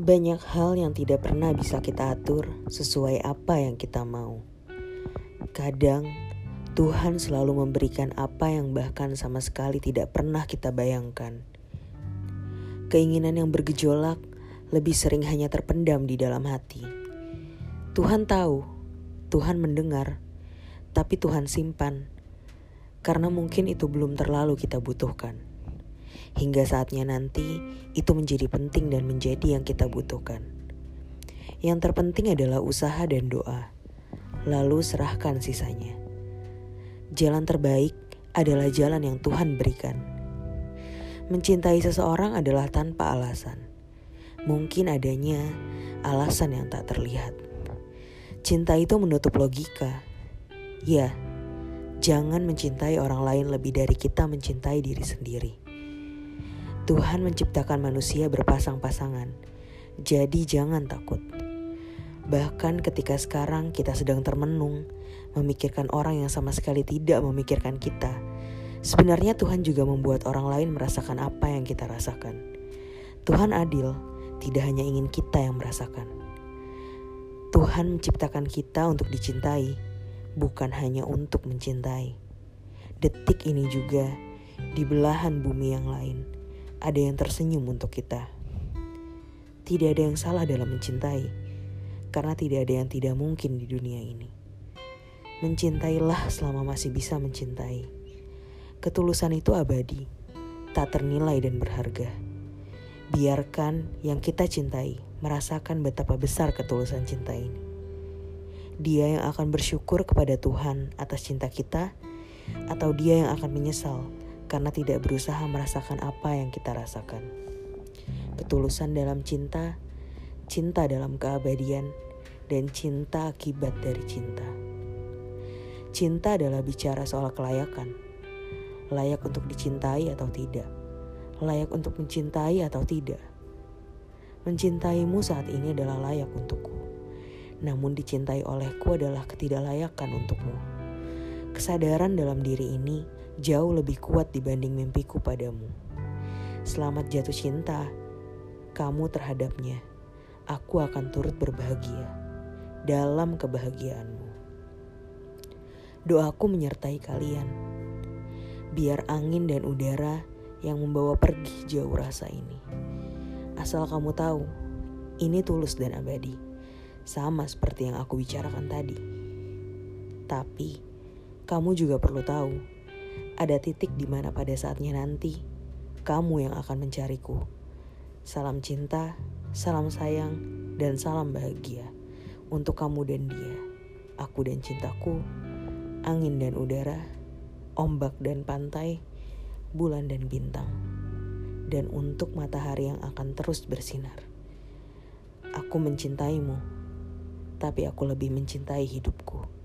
Banyak hal yang tidak pernah bisa kita atur sesuai apa yang kita mau. Kadang Tuhan selalu memberikan apa yang bahkan sama sekali tidak pernah kita bayangkan. Keinginan yang bergejolak lebih sering hanya terpendam di dalam hati. Tuhan tahu, Tuhan mendengar, tapi Tuhan simpan karena mungkin itu belum terlalu kita butuhkan hingga saatnya nanti itu menjadi penting dan menjadi yang kita butuhkan. Yang terpenting adalah usaha dan doa, lalu serahkan sisanya. Jalan terbaik adalah jalan yang Tuhan berikan. Mencintai seseorang adalah tanpa alasan. Mungkin adanya alasan yang tak terlihat. Cinta itu menutup logika. Ya, jangan mencintai orang lain lebih dari kita mencintai diri sendiri. Tuhan menciptakan manusia berpasang-pasangan, jadi jangan takut. Bahkan ketika sekarang kita sedang termenung, memikirkan orang yang sama sekali tidak memikirkan kita, sebenarnya Tuhan juga membuat orang lain merasakan apa yang kita rasakan. Tuhan adil, tidak hanya ingin kita yang merasakan. Tuhan menciptakan kita untuk dicintai, bukan hanya untuk mencintai. Detik ini juga di belahan bumi yang lain ada yang tersenyum untuk kita. Tidak ada yang salah dalam mencintai, karena tidak ada yang tidak mungkin di dunia ini. Mencintailah selama masih bisa mencintai. Ketulusan itu abadi, tak ternilai dan berharga. Biarkan yang kita cintai merasakan betapa besar ketulusan cinta ini. Dia yang akan bersyukur kepada Tuhan atas cinta kita, atau dia yang akan menyesal karena tidak berusaha merasakan apa yang kita rasakan. Ketulusan dalam cinta, cinta dalam keabadian, dan cinta akibat dari cinta. Cinta adalah bicara soal kelayakan. Layak untuk dicintai atau tidak. Layak untuk mencintai atau tidak. Mencintaimu saat ini adalah layak untukku. Namun dicintai olehku adalah ketidaklayakan untukmu. Kesadaran dalam diri ini jauh lebih kuat dibanding mimpiku padamu. Selamat jatuh cinta, kamu terhadapnya. Aku akan turut berbahagia dalam kebahagiaanmu. Doaku menyertai kalian. Biar angin dan udara yang membawa pergi jauh rasa ini. Asal kamu tahu, ini tulus dan abadi. Sama seperti yang aku bicarakan tadi. Tapi, kamu juga perlu tahu ada titik di mana pada saatnya nanti kamu yang akan mencariku. Salam cinta, salam sayang, dan salam bahagia untuk kamu dan dia, aku dan cintaku, angin dan udara, ombak dan pantai, bulan dan bintang, dan untuk matahari yang akan terus bersinar. Aku mencintaimu, tapi aku lebih mencintai hidupku.